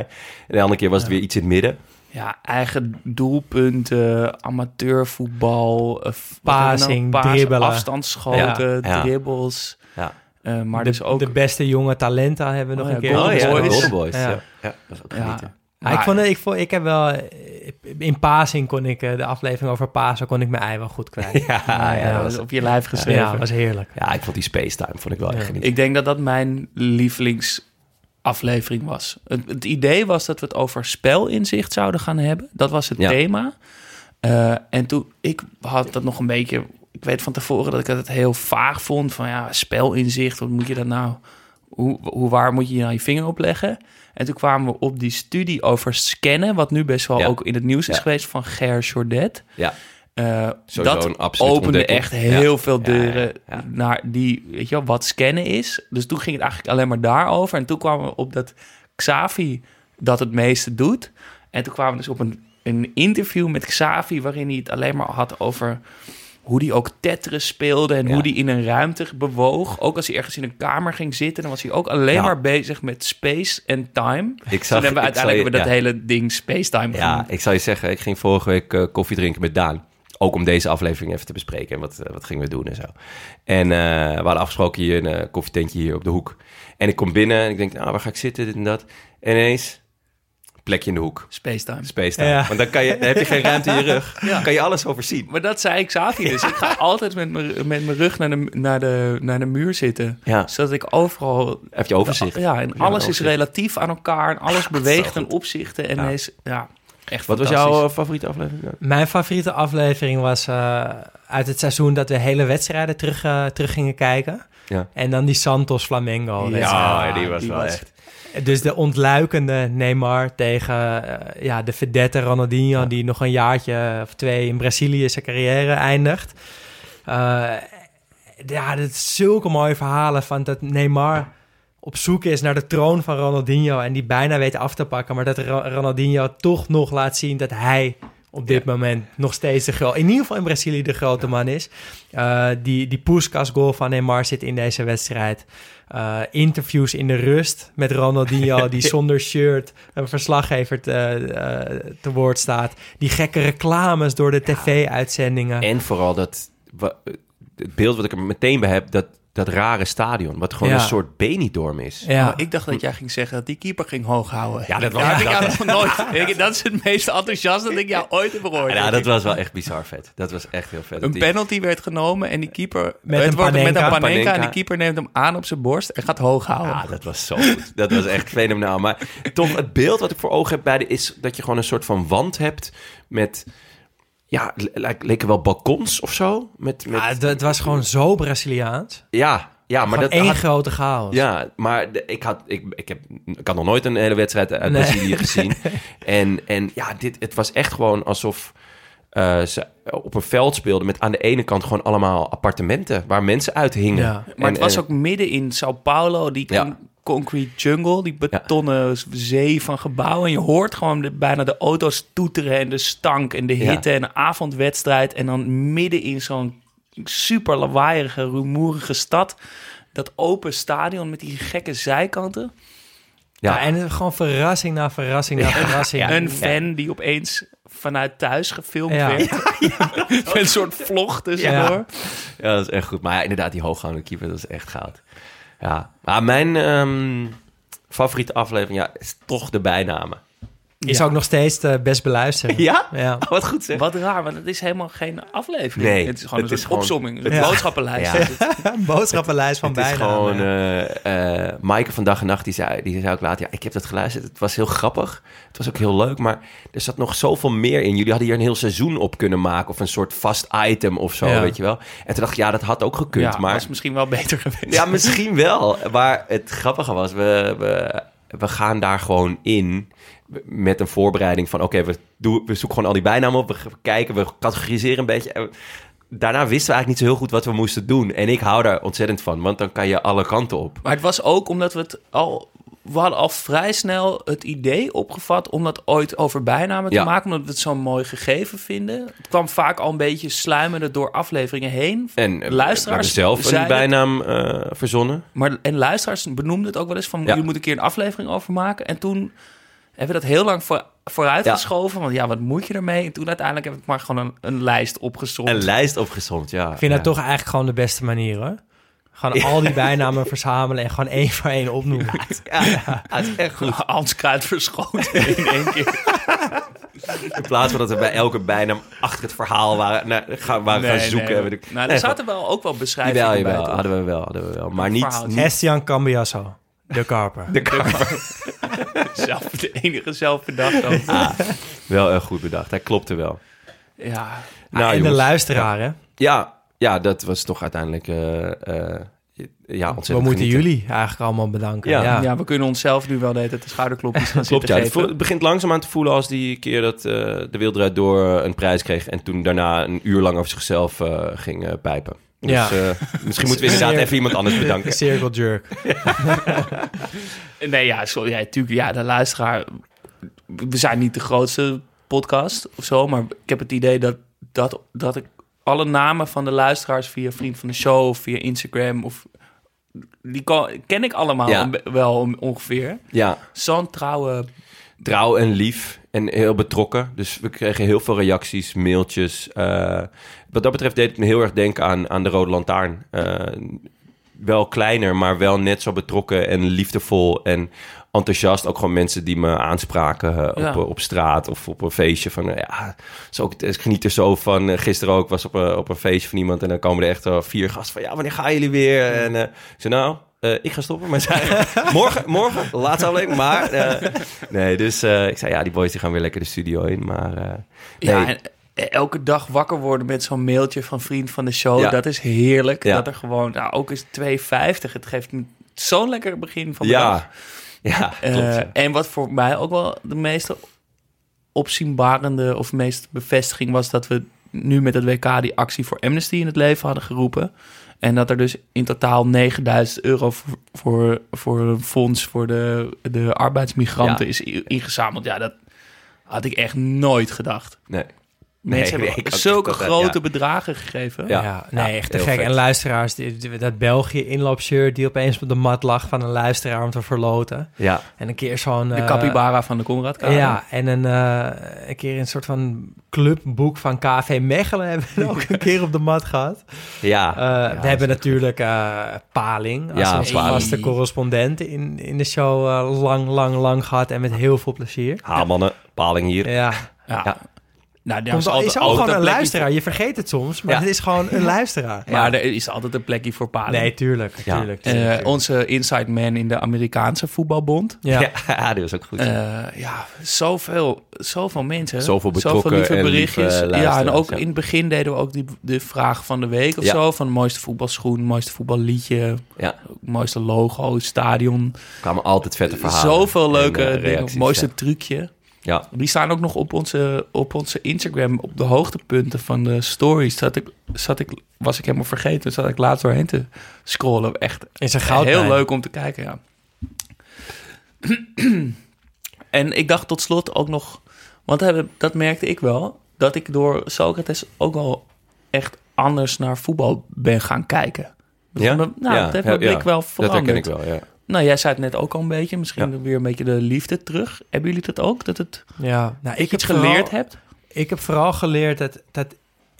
En de andere keer was het weer iets in het midden. Ja, eigen doelpunten, amateurvoetbal, eh, Passing, nou? Dribbelen. afstandsschoten, Ja. Ja. dribbles. Ja. Eh, maar de, dus ook... de beste jonge talenten hebben we nog Oh een ja, keer. Golden oh ja, Boys. de Golden Boys. Ja. Ja. Ja. dat was ook ja, genieten. Ik, vond, het- ik, vond, ik heb wel... eh, In Pasing kon ik... eh, De aflevering over Pasen kon ik mijn ei wel goed kwijt. Ja, ja, ja, dat was, op je lijf geschreven. Ja, was heerlijk. ja, ik vond die Space Time vond ik wel echt Ja. genieten. Ik denk dat dat mijn lievelingsaflevering was. Het, het idee was dat we het over spelinzicht zouden gaan hebben. Dat was het Ja. thema. Eh, en toen, ik had dat nog een beetje... Ik weet van tevoren dat ik het heel vaag vond. Van ja, spelinzicht, wat moet je dat nou... Hoe, hoe waar moet je nou je vinger op leggen? En toen kwamen we op die studie over scannen... wat nu best wel Ja. ook in het nieuws is Ja. geweest van Ger Jordet. Ja. Sowieso dat een opende ontdekking. echt heel Ja. veel deuren naar die, weet je wel, wat scannen is. Dus toen ging het eigenlijk alleen maar daarover. En toen kwamen we op dat Xavi dat het meeste doet. En toen kwamen we dus op een, een interview met Xavi... waarin hij het alleen maar had over hoe hij ook Tetris speelde... en Ja. hoe hij in een ruimte bewoog. Ook als hij ergens in een kamer ging zitten... dan was hij ook alleen Ja. maar bezig met space en time. Ik Toen zag, hebben we uiteindelijk je- hebben we dat ja. hele ding space-time Ja, genoemd. ik zal je zeggen, ik ging vorige week eh, koffie drinken met Daan. Ook om deze aflevering even te bespreken. En wat, eh, wat gingen we doen en zo. En eh, we hadden afgesproken hier een koffietentje hier op de hoek. En ik kom binnen en ik denk, nou, waar ga ik zitten, dit en dat. En ineens, plekje in de hoek. Space-time. Space time. Ja. Want dan, kan je, dan heb je geen ruimte in je rug. Ja. Dan kan je alles overzien. Maar dat zei ik Xavi dus. Ik ga altijd met mijn, met mijn rug naar de, naar, de, naar de muur zitten. Ja, Zodat ik overal... heb je overzicht. Ja, en Ja, alles is relatief aan elkaar. En alles beweegt zo ten opzichte. En Ja. is, ja, echt Wat was jouw eh, favoriete aflevering? Mijn favoriete aflevering was eh, uit het seizoen dat we hele wedstrijden terug, eh, terug gingen kijken. Ja. En dan die Santos Flamengo. wedstrijd. die was die wel was- echt. Dus de ontluikende Neymar tegen eh, ja, de verdette Ronaldinho... die nog een jaartje of twee in Brazilië zijn carrière eindigt. Eh, ja, dat is zulke mooie verhalen van dat Neymar op zoek is naar de troon van Ronaldinho... en die bijna weet af te pakken... maar dat Ro- Ronaldinho toch nog laat zien dat hij op dit moment nog steeds de grote... in ieder geval in Brazilië de grote man is. Eh, die, die Puskas goal van Neymar zit in deze wedstrijd. Eh, interviews in de rust met Ronaldinho... die zonder shirt een verslaggever te, eh, te woord staat. Die gekke reclames door de tv-uitzendingen. En vooral dat, het beeld wat ik er meteen bij heb, dat, dat rare stadion. Wat gewoon Ja. een soort Benidorm is. Ja, Maar ik dacht dat jij ging zeggen dat die keeper ging hoog houden. Ja, dat was- ja, ik dat- had nog nooit. Ik- dat is het meest enthousiast dat ik jou ooit heb gehoord. Ja, dat was wel echt bizar vet. Dat was echt heel vet. Een penalty werd genomen en die keeper... Met het een wordt met een Panenka. panenka. En Panenka. die keeper neemt hem aan op zijn borst en gaat hoog houden. Ja, dat was zo goed. Dat was echt fenomenaal. Maar toch, het beeld wat ik voor ogen heb bij de is dat je gewoon een soort van wand hebt met... Ja, le- le- leken wel balkons of zo. Met, met, Ja, het, het was gewoon zo Braziliaans. ja, ja, maar Gewoon dat één had- grote chaos. Ja, maar de- ik, had, ik, ik, heb, ik had nog nooit een hele wedstrijd uit Nee. Brazilië gezien. En, en ja, dit, het was echt gewoon alsof eh, ze op een veld speelden... met aan de ene kant gewoon allemaal appartementen... waar mensen uit hingen. Ja. Maar het was en- ook midden in Sao Paulo, die Ja. Con- concrete jungle, die betonnen zee van gebouwen. En je hoort gewoon de, bijna de auto's toeteren en de stank en de Ja. hitte en de avondwedstrijd. En dan midden in zo'n super lawaaierige, rumoerige stad. Dat open stadion met die gekke zijkanten. Ja, Ja, en gewoon verrassing na verrassing na verrassing. een fan die opeens vanuit thuis gefilmd Ja. werd. Met een soort vlog tussendoor. Ja, dat is echt goed. Maar ja, inderdaad, die hooggaande keeper, dat is echt goud. Ja, maar mijn ehm, favoriete aflevering ja, is toch de bijnamen. Is Ja. ook nog steeds de best beluisterd. Ja? Ja. Oh, wat goed zeg. Wat raar, want het is helemaal geen aflevering. Nee, het is gewoon het een is soort gewoon- opzomming, een boodschappenlijst. Een boodschappenlijst van het is bijna. gewoon... eh eh Maaike van Dag en Nacht, die zei, die zei ook later... Ja, ik heb dat geluisterd. Het was heel grappig. Het was ook heel leuk. Maar er zat nog zoveel meer in. Jullie hadden hier een heel seizoen op kunnen maken. Of een soort vast item of zo, Ja. weet je wel. En toen dacht ik, ja, dat had ook gekund. ja, maar was misschien wel beter geweest. Ja, misschien wel. Maar het grappige was, we, we, we gaan daar gewoon in met een voorbereiding van... oké, we, doen- we zoeken gewoon al die bijnamen op, we kijken, we categoriseren een beetje. Daarna wisten we eigenlijk niet zo heel goed wat we moesten doen. En ik hou daar ontzettend van, want dan kan je alle kanten op. Maar het was ook omdat we het al... We hadden al vrij snel het idee opgevat om dat ooit over bijnamen te Ja. maken. Omdat we het zo'n mooi gegeven vinden. Het kwam vaak al een beetje sluimende door afleveringen heen. En eh, Luisteraars zelf een bijnaam eh, verzonnen. Maar, en luisteraars benoemden het ook wel eens van... Ja. jullie moeten een keer een aflevering over maken. En toen hebben we dat heel lang voor, vooruitgeschoven. Want ja, wat moet je ermee? En toen uiteindelijk heb ik maar gewoon een, een lijst opgezond. Een lijst opgezond, ja. Ik vind ja. dat toch eigenlijk gewoon de beste manier, hoor. Gewoon al die bijnamen verzamelen en gewoon één voor één opnoemen. Ja, ja, het is echt goed. Hans Kruid verschoten in één keer. In plaats van dat we bij elke bijnaam achter het verhaal waren, nou, gaan, waren gaan zoeken. nee. Weet ik- Nou, er zaten wel ook wel beschrijvingen Jawel, bij. jawel. toch? Hadden we wel, hadden we wel. Maar niet, niet Estian Cambiasso, de karper. de karper. Zelf, de enige zelf bedacht ook. Ah, wel erg goed bedacht. Hij klopte wel. Ja, Nou, en de luisteraar, hè? Ja, ja, dat was toch uiteindelijk eh, eh, ja, ontzettend We moeten genieten. jullie eigenlijk allemaal bedanken. Ja. Ja. ja. we kunnen onszelf nu wel de, de schouderklopjes gaan Klopt, ja. zitten Het, geven. voelt- het begint langzaam aan te voelen als die keer dat eh, de Draait Door een prijs kreeg... en toen daarna een uur lang over zichzelf ging pijpen. Dus Ja. eh, misschien moeten we inderdaad even iemand anders bedanken. Circle jerk. Nee, ja, sorry, ja, natuurlijk, ja, de luisteraar... We zijn niet de grootste podcast of zo, maar ik heb het idee dat, dat, dat ik alle namen van de luisteraars via Vriend van de Show of via Instagram of... Die kan- ken ik allemaal Ja. wel ongeveer. Ja, Zo'n trouwe... trouw en lief en heel betrokken. Dus we kregen heel veel reacties, mailtjes. Eh, wat dat betreft deed het me heel erg denken aan, aan de Rode Lantaarn. Eh, wel kleiner, maar wel net zo betrokken en liefdevol en enthousiast. Ook gewoon mensen die me aanspraken eh, Ja. op, op straat of op een feestje. Van, ja, zo, ik geniet er zo van. Gisteren ook was op een, op een feestje van iemand en dan komen er echt vier gasten van... Ja, wanneer gaan jullie weer? En zei, nou... eh, ik ga stoppen, maar zij, morgen, morgen, laatste aflevering, maar... eh, nee, dus eh, ik zei, ja, die boys die gaan weer lekker de studio in, maar... Ja, en elke dag wakker worden met zo'n mailtje van vriend van de show. Ja. Dat is heerlijk. Ja. Dat er gewoon, nou, ook is 2,50. Het geeft zo'n lekker begin van de ja, dag. ja, klopt. en wat voor mij ook wel de meeste opzienbarende of meest bevestiging was dat we nu met het WK die actie voor Amnesty in het leven hadden geroepen. En dat er dus in totaal 9000 euro voor, voor, voor een fonds voor de, de arbeidsmigranten Ja. is ingezameld. Ja, dat had ik echt nooit gedacht. Nee. Mensen nee, hebben zulke. Dat- grote ja. bedragen gegeven. Ja. Ja, nee, echt te gek. vet. En luisteraars, die, die- dat België inloopshirt die opeens op de mat lag van een luisteraar om te verloten. Ja, En een keer zo'n... De eh, capybara van de Konradkade. Ja, en een, eh, een keer een soort van clubboek van KV Mechelen hebben we ook een keer op de mat gehad. ja. Eh, Ja, we hebben natuurlijk eh, Paling als onze Paling. vaste correspondent in, in de show lang, lang, lang gehad en met heel veel plezier. Haalmannen, paling hier. Ja, Ja. Ja. Nou, daar is, al- altijd, is ook gewoon een luisteraar. Je vergeet het soms, maar Ja. het is gewoon een luisteraar. voor- Maar er is altijd een plekje voor Paling. Nee, tuurlijk, Ja. tuurlijk. Eh, tuurlijk, onze inside man in de Amerikaanse voetbalbond. ja. Ja, die was ook goed. Eh, ja. ja, zoveel, zoveel mensen. Zoveel betrokken lieve en berichtjes. lieve ja, en ook ja. in het begin deden we ook die, de vraag van de week of Ja. zo. Van mooiste voetbalschoen, mooiste voetballiedje, ja, mooiste logo, stadion. kwamen altijd vette verhalen. Zoveel en, leuke eh, dingen. Mooiste ja. trucje. Ja, Die staan ook nog op onze, op onze Instagram, op de hoogtepunten van de stories. Zat ik, zat ik, was ik helemaal vergeten. Zat ik laatst doorheen te scrollen. Echt Is goud heel leuk om te kijken, ja. en ik dacht tot slot ook nog... Want dat- dat merkte ik wel. Dat ik door Socrates ook wel echt anders naar voetbal ben gaan kijken. Dat Ja? me- nou, Ja, dat heeft ja, mijn blik ja. wel dat veranderd. herken ik wel, ja. Nou, jij zei het net ook al een beetje. Misschien Ja. weer een beetje de liefde terug. Hebben jullie dat ook? Dat het Ja, nou, ik iets heb geleerd vooral- hebt? Ik heb vooral geleerd dat, dat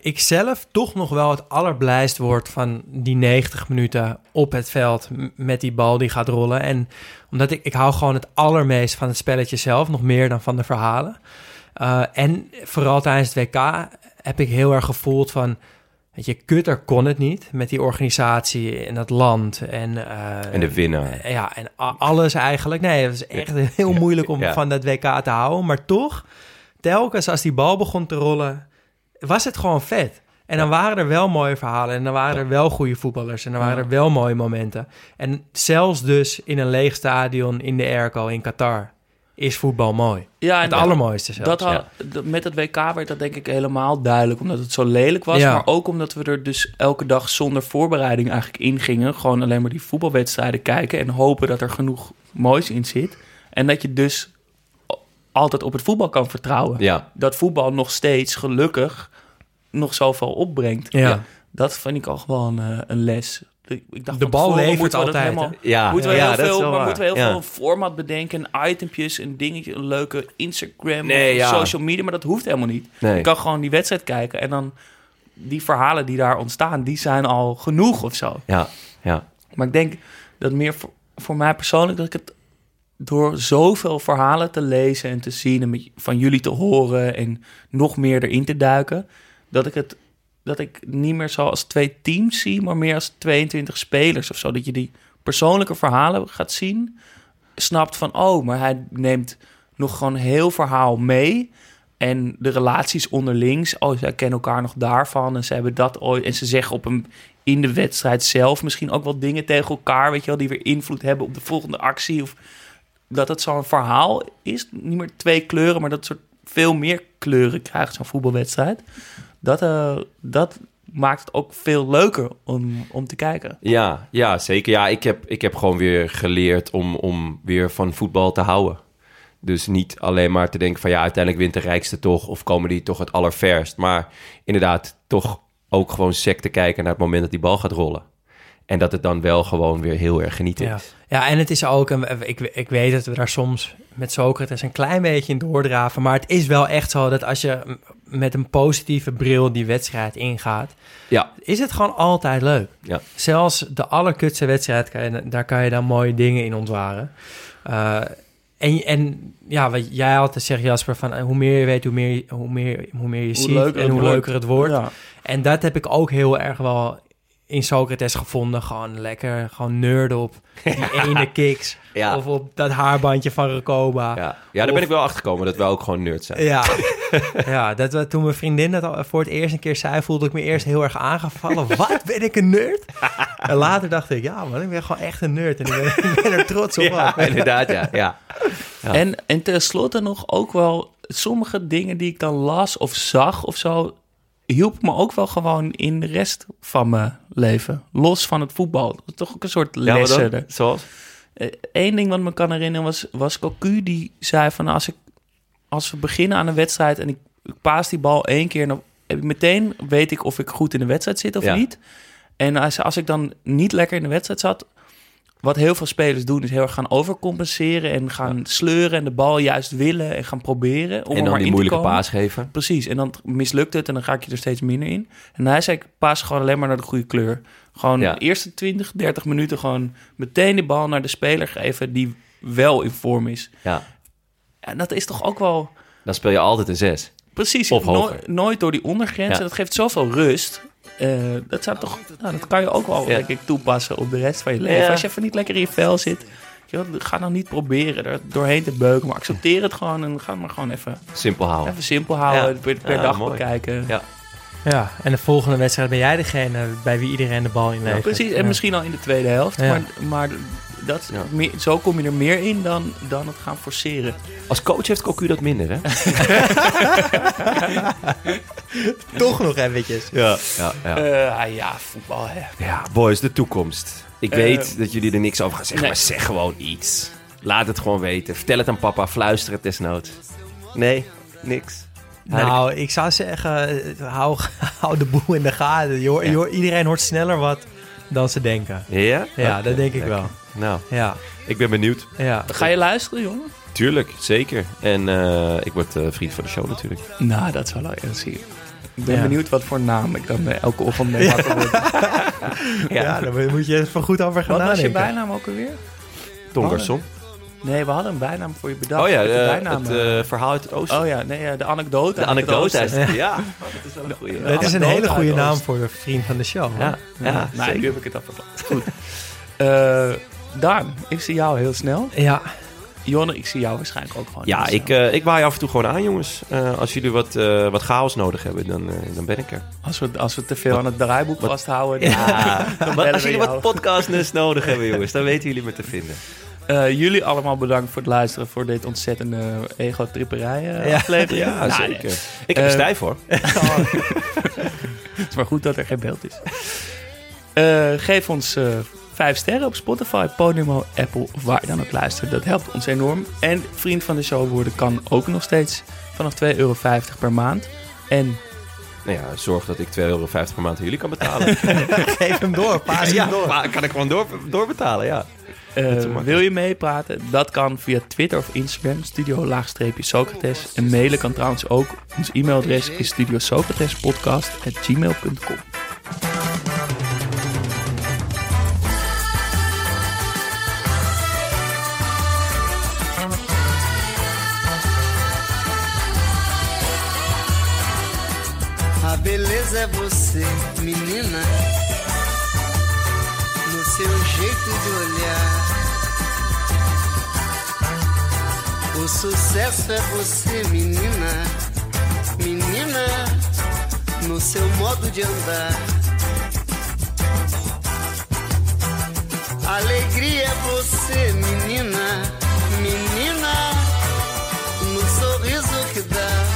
ik zelf toch nog wel het allerblijst word van die 90 minuten op het veld met die bal die gaat rollen. En omdat ik, ik hou gewoon het allermeest van het spelletje zelf, nog meer dan van de verhalen. Uh, en vooral tijdens het WK heb ik heel erg gevoeld van, weet je, kutter kon het niet met die organisatie en dat land en... Uh, en de winnaar. Ja, en alles eigenlijk. Nee, het was echt heel moeilijk om ja. van dat WK te houden, maar toch, telkens als die bal begon te rollen was het gewoon vet. En dan waren er wel mooie verhalen. En dan waren er wel goede voetballers. En dan waren er wel mooie momenten. En zelfs dus in een leeg stadion in de airco in Qatar is voetbal mooi. Ja, het allermooiste zelfs. Dat had, ja. Met het WK werd dat denk ik helemaal duidelijk. Omdat het zo lelijk was. Ja. Maar ook omdat we er dus elke dag zonder voorbereiding eigenlijk ingingen. Gewoon alleen maar die voetbalwedstrijden kijken. En hopen dat er genoeg moois in zit. En dat je dus altijd op het voetbal kan vertrouwen. Ja. Dat voetbal nog steeds gelukkig nog zoveel opbrengt. Ja. Dat vind ik al gewoon uh, een les. Ik dacht de bal levert altijd. Helemaal, ja, moeten we ja, heel veel, maar moeten we heel ja. veel format bedenken, itempjes, een dingetje, een leuke Instagram, nee, ja. social media, maar dat hoeft helemaal niet. Nee. Je kan gewoon die wedstrijd kijken en dan die verhalen die daar ontstaan, die zijn al genoeg of zo. Ja, ja. Maar ik denk dat meer voor, voor mij persoonlijk dat ik het door zoveel verhalen te lezen en te zien en van jullie te horen en nog meer erin te duiken, dat ik het dat ik niet meer zo als twee teams zie, maar meer als 22 spelers of zo. Dat je die persoonlijke verhalen gaat zien, snapt van oh, maar hij neemt nog gewoon heel verhaal mee. En de relaties onderlings, oh, zij kennen elkaar nog daarvan en ze hebben dat ooit. En ze zeggen op een in de wedstrijd zelf misschien ook wel dingen tegen elkaar, weet je wel, die weer invloed hebben op de volgende actie. Of dat het zo'n verhaal is. Niet meer twee kleuren, maar dat soort veel meer kleuren krijgt zo'n voetbalwedstrijd. Dat, uh, dat maakt het ook veel leuker om, om te kijken. Ja, ja zeker. Ja, ik heb, ik heb gewoon weer geleerd om, om weer van voetbal te houden. Dus niet alleen maar te denken van ja, uiteindelijk wint de rijkste toch of komen die toch het allerverst. Maar inderdaad toch ook gewoon sec te kijken naar het moment dat die bal gaat rollen. En dat het dan wel gewoon weer heel erg genieten ja. is. Ja, en het is ook, een, ik, ik weet dat we daar soms met Socrates een klein beetje in doordraven. Maar het is wel echt zo dat als je met een positieve bril die wedstrijd ingaat, ja. is het gewoon altijd leuk. Ja. Zelfs de allerkutste wedstrijd, kan je, daar kan je dan mooie dingen in ontwaren. Uh, en, en ja, wat jij altijd zegt, Jasper, van hoe meer je weet, hoe meer, hoe meer, hoe meer je Hoe ziet en hoe leuker het wordt. Ja. En dat heb ik ook heel erg wel in Socrates gevonden. Gewoon lekker, gewoon nerden op die ene kicks. Ja. Of op dat haarbandje van Recoba. Ja, ja daar Of- ben ik wel achter gekomen dat we ook gewoon nerds zijn. Ja, ja dat we, toen mijn vriendin dat al voor het eerst een keer zei, voelde ik me eerst heel erg aangevallen. Wat, ben ik een nerd? En later dacht ik, ja man, ik ben gewoon echt een nerd. En ik ben, ik ben er trots op. Ja, inderdaad, ja. ja. Ja. En, en tenslotte nog ook wel sommige dingen die ik dan las of zag of zo, hielp me ook wel gewoon in de rest van mijn leven. Los van het voetbal. Toch ook een soort Ja, lessen. dan? Zoals? Eén ding wat me kan herinneren was, was Cocu die zei van als, ik, als we beginnen aan een wedstrijd en ik, ik paas die bal één keer, dan heb ik meteen weet ik of ik goed in de wedstrijd zit of Ja. niet. En als, als ik dan niet lekker in de wedstrijd zat, wat heel veel spelers doen, is heel erg gaan overcompenseren en gaan sleuren en de bal juist willen en gaan proberen. Om en dan maar die in moeilijke paas geven. Precies, en dan mislukt het en dan ga ik je er steeds minder in. En hij zei, ik paas gewoon alleen maar naar de goede kleur. Gewoon Ja. de eerste 20, 30 minuten gewoon meteen de bal naar de speler geven die wel in vorm is. Ja, En dat is toch ook wel dan speel je altijd een zes. precies Of no- hoger. nooit door die ondergrens. Ja. En dat geeft zoveel rust. Eh, dat, zou toch, nou, dat kan je ook wel Ja. denk ik toepassen op de rest van je leven. Ja. Als je even niet lekker in je vel zit, joh, ga dan niet proberen er doorheen te beuken. Maar accepteer het gewoon en ga het maar gewoon even, Simpel houden. even simpel houden. Ja. Per, per Ja, dag mooi. bekijken. Ja. Ja, en de volgende wedstrijd ben jij degene bij wie iedereen de bal in levert. Precies, en Ja. misschien al in de tweede helft. Ja. Maar, maar dat, Ja. meer, zo kom je er meer in dan, dan het gaan forceren. Als coach heeft Cocu dat minder, hè? Toch nog eventjes. Ja, ja, ja. Eh, ah ja, voetbal hè. Ja, boys, de toekomst. Ik Eh, weet dat jullie er niks over gaan zeggen, nee. maar zeg gewoon iets. Laat het gewoon weten. Vertel het aan papa, fluister het desnoods. Nee, niks. Nou, ik zou zeggen, eh, hou, hou de boel in de gaten. Je hoort- je hoort- iedereen hoort sneller wat dan ze denken. Ja? Ja, dat denk ik lekker. wel. Nou, Ja, ik ben benieuwd. ja. Ga je luisteren, jongen? Tuurlijk, zeker. En eh, ik word eh, vriend van de show natuurlijk. Nou, dat zal wel eens zien. Ik ben Ja. benieuwd wat voor naam ik dan eh, elke ochtend mee wakker word. Ja, daar moet je even goed over gaan Wat was je nadenken. bijnaam ook alweer? Don Garçon. Nee, we hadden een bijnaam voor je bedacht. Oh ja, de eh, bijnaam, het eh, eh, verhaal uit het oosten. Oh ja, nee, de anekdote. de uit het anekdote. oosten. uit- Ja, Oh, dat is wel een is een hele goede het naam voor de vriend van de show. Ja, ja, nou, zeker. nu heb ik het al verklapt. Goed. Eh, Daan, ik zie jou heel snel. Ja, Jonne, ik zie jou waarschijnlijk ook gewoon Ja, ik, eh, ik waai af en toe gewoon aan, jongens. Eh, als jullie wat, eh, wat chaos nodig hebben, dan, dan ben ik er. als, we, als we te veel aan het draaiboek vasthouden... dan- Ja, dan als jullie jou. wat podcastness nodig hebben, jongens, dan weten jullie me te vinden. Eh, jullie allemaal bedankt voor het luisteren voor dit ontzettende ego-tripperij eh, Ja. aflevering. Ja, Nou, zeker. nee, Ik heb er Eh, stijf voor. Het is maar goed dat er geen beeld is. Eh, geef ons eh vijf sterren op Spotify, Podimo, Apple of waar je dan ook luistert. Dat helpt ons enorm. En vriend van de show worden kan ook nog steeds vanaf 2,50 euro per maand. En Nou ja, zorg dat ik 2,50 euro per maand aan jullie kan betalen. geef hem door. Paas ja, hem door. maar kan ik gewoon door, doorbetalen, ja. Eh, wil je meepraten? Dat kan via Twitter of Instagram, studio-socrates. En mailen kan trouwens ook. Ons e-mailadres is studiosocratespodcast.gmail.com A beleza é você, menina, no seu jeito de olhar. O sucesso é você, menina, menina, no seu modo de andar. Alegria é você, menina, menina, no sorriso que dá.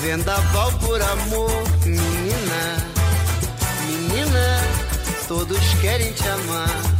Vendaval por amor, menina, menina, todos querem te amar